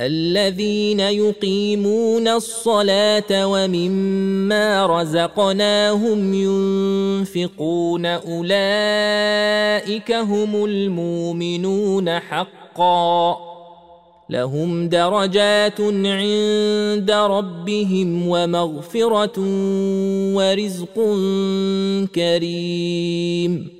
الذين يقيمون الصلاة ومما رزقناهم ينفقون أولئك هم المؤمنون حقا. لهم درجات عند ربهم ومغفرة ورزق كريم.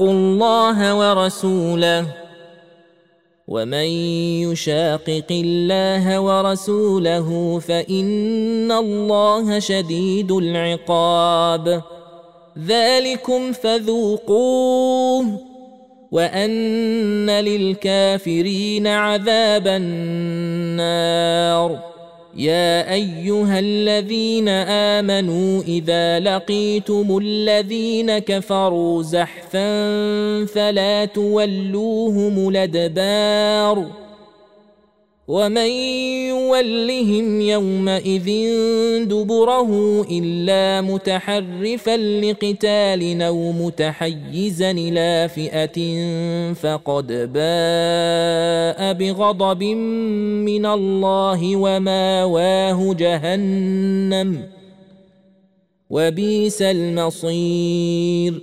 الله ورسوله ومن يشاقق الله ورسوله فإن الله شديد العقاب ذلكم فذوقوه وأن للكافرين عذاب النار يا أيها الذين آمنوا إذا لقيتم الذين كفروا زحفا فلا تولوهم الأدبار ومن يولهم يومئذ دبره الا متحرفا لقتال أو متحيزا إلى فئه فقد باء بغضب من الله وماواه جهنم وبئس المصير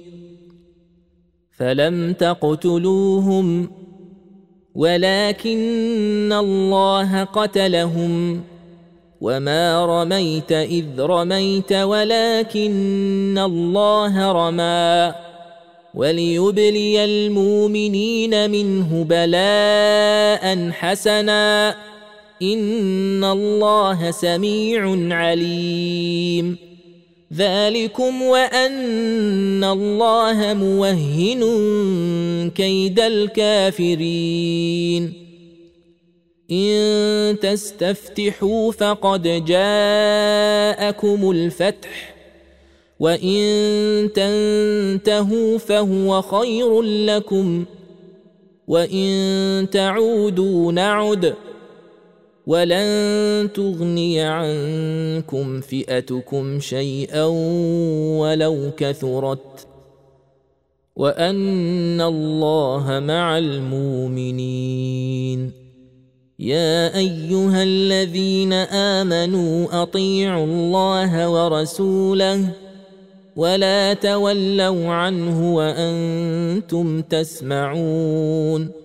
فلم تقتلوهم ولكن الله قتلهم وما رميت إذ رميت ولكن الله رمى وليبلي المؤمنين منه بلاء حسنا إن الله سميع عليم ذلكم وأن الله موهن كيد الكافرين. إن تستفتحوا فقد جاءكم الفتح وإن تنتهوا فهو خير لكم وإن تعودوا نعد. ولن تغني عنكم فئتكم شيئا ولو كثرت وأن الله مع المؤمنين. يا أيها الذين آمنوا أطيعوا الله ورسوله ولا تولوا عنه وأنتم تسمعون.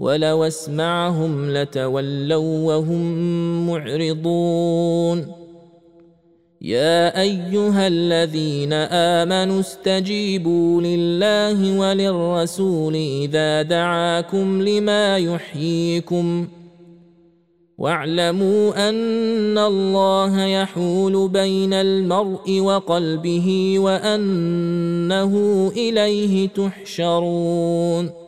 ولو اسمعهم لتولوا وهم معرضون. يا أيها الذين آمنوا استجيبوا لله وللرسول إذا دعاكم لما يحييكم. واعلموا أن الله يحول بين المرء وقلبه وأنه إليه تحشرون.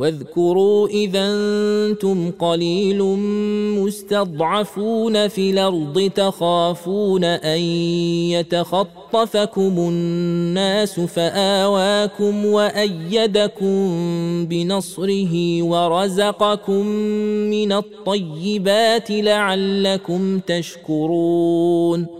واذكروا إذا أنتم قليل مستضعفون في الأرض تخافون أن يتخطفكم الناس فآواكم وأيدكم بنصره ورزقكم من الطيبات لعلكم تشكرون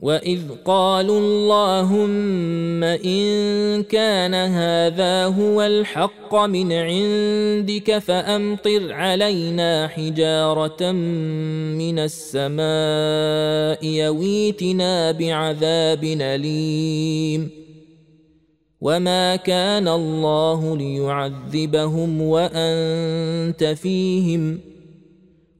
واذ قالوا اللهم ان كان هذا هو الحق من عندك فامطر علينا حجاره من السماء يويتنا بعذاب اليم وما كان الله ليعذبهم وانت فيهم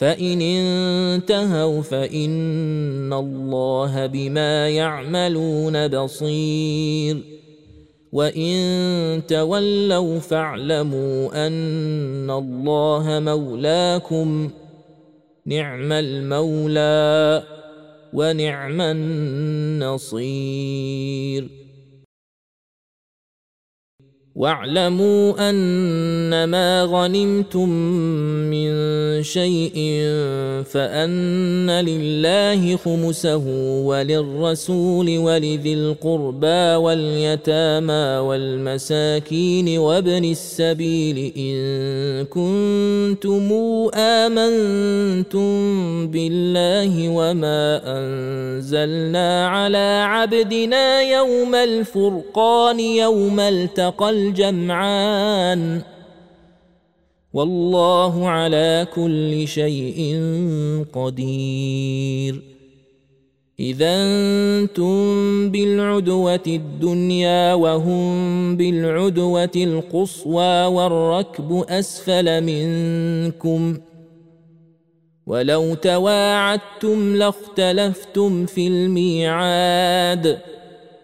فإن انتهوا فإن الله بما يعملون بصير. وإن تولوا فاعلموا أن الله مولاكم نعم المولى ونعم النصير. واعلموا أنما غنمتم من شيء فأن لله خمسه وللرسول ولذي القربى واليتامى والمساكين وابن السبيل إن كنتم آمنتم بالله وما أنزلنا على عبدنا يوم الفرقان يوم التقى الجمعان والله على كل شيء قدير. إذا أنتم بالعدوة الدنيا وهم بالعدوة القصوى والركب أسفل منكم. ولو تواعدتم لاختلفتم في الميعاد.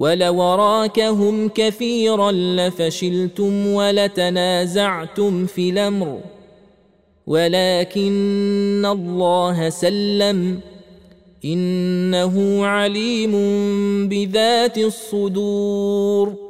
ولو راكهم كثيرا لفشلتم ولتنازعتم في الأمر. ولكن الله سلم إنه عليم بذات الصدور.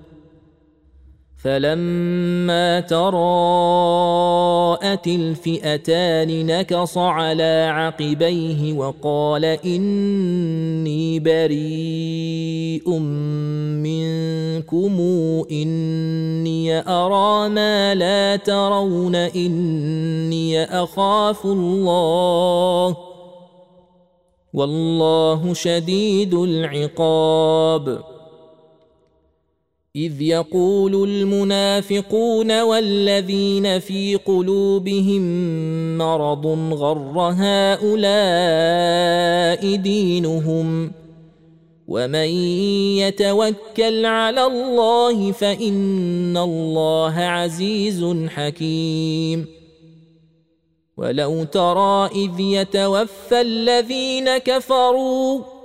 فلما تراءت الفئتان نكص على عقبيه وقال اني بريء منكم اني ارى ما لا ترون اني اخاف الله والله شديد العقاب إذ يقول المنافقون والذين في قلوبهم مرض غر هؤلاء دينهم ومن يتوكل على الله فإن الله عزيز حكيم ولو ترى إذ يتوفى الذين كفروا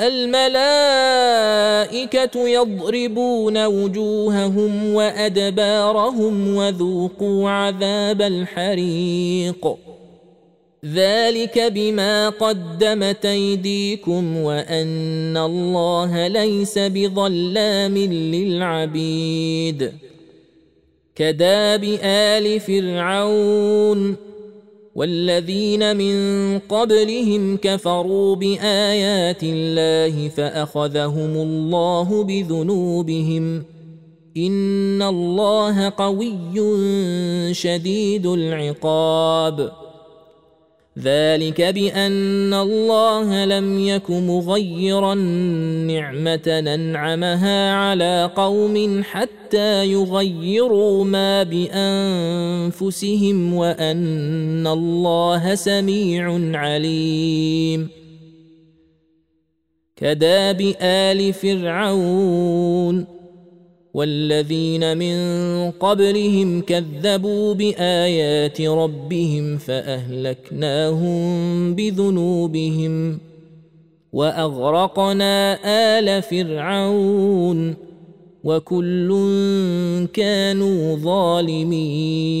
الملائكة يضربون وجوههم وأدبارهم وذوقوا عذاب الحريق. ذلك بما قدمت أيديكم وأن الله ليس بظلام للعبيد. كداب آل فرعون والذين من قبلهم كفروا بآيات الله فأخذهم الله بذنوبهم إن الله قوي شديد العقاب ذلك بأن الله لم يك مغيرا نعمة ننعمها على قوم حتى يغيروا ما بأنفسهم وأن الله سميع عليم. كداب آل فرعون والذين من قبلهم كذبوا بآيات ربهم فأهلكناهم بذنوبهم وأغرقنا آل فرعون وكل كانوا ظالمين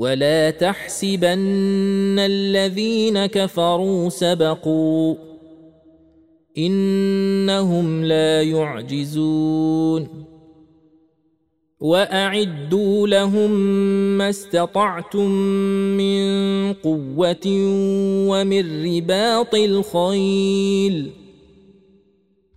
ولا تحسبن الذين كفروا سبقوا انهم لا يعجزون واعدوا لهم ما استطعتم من قوه ومن رباط الخيل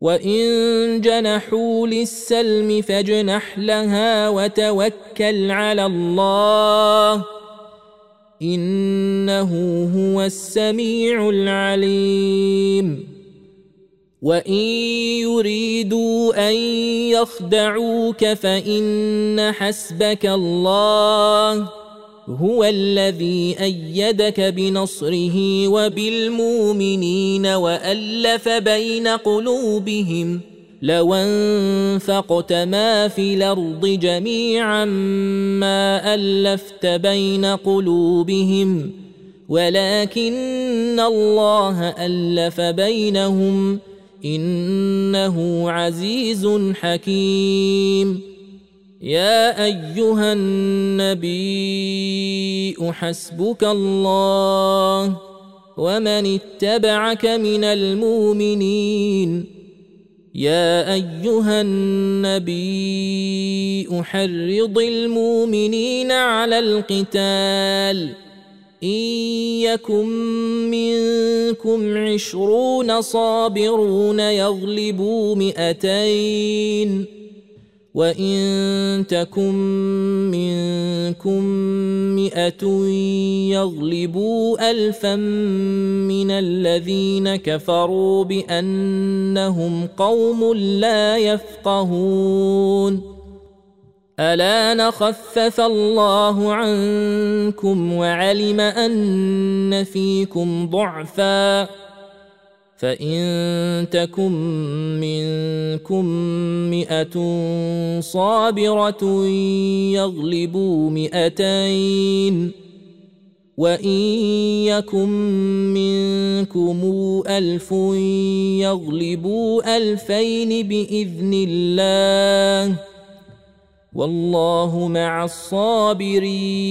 وان جنحوا للسلم فاجنح لها وتوكل على الله انه هو السميع العليم وان يريدوا ان يخدعوك فان حسبك الله هو الذي أيدك بنصره وبالمؤمنين وألف بين قلوبهم لو أنفقت ما في الأرض جميعا ما ألفت بين قلوبهم ولكن الله ألف بينهم إنه عزيز حكيم. يا أيها النبي حسبك الله ومن اتبعك من المؤمنين. يا أيها النبي أحرض المؤمنين على القتال. إن يكن منكم عشرون صابرون يغلبوا مئتين. وان تكن منكم مئه يغلبوا الفا من الذين كفروا بانهم قوم لا يفقهون الا نخفف الله عنكم وعلم ان فيكم ضعفا فإن تكن منكم مئة صابرة يغلبوا مئتين وإن يكن منكم ألف يغلبوا ألفين بإذن الله والله مع الصابرين.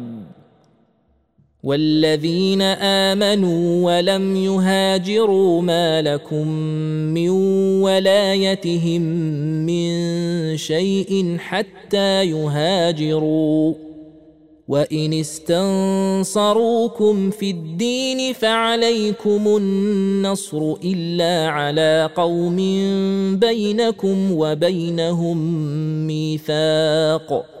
والذين آمنوا ولم يهاجروا ما لكم من ولايتهم من شيء حتى يهاجروا. وإن استنصروكم في الدين فعليكم النصر إلا على قوم بينكم وبينهم ميثاق.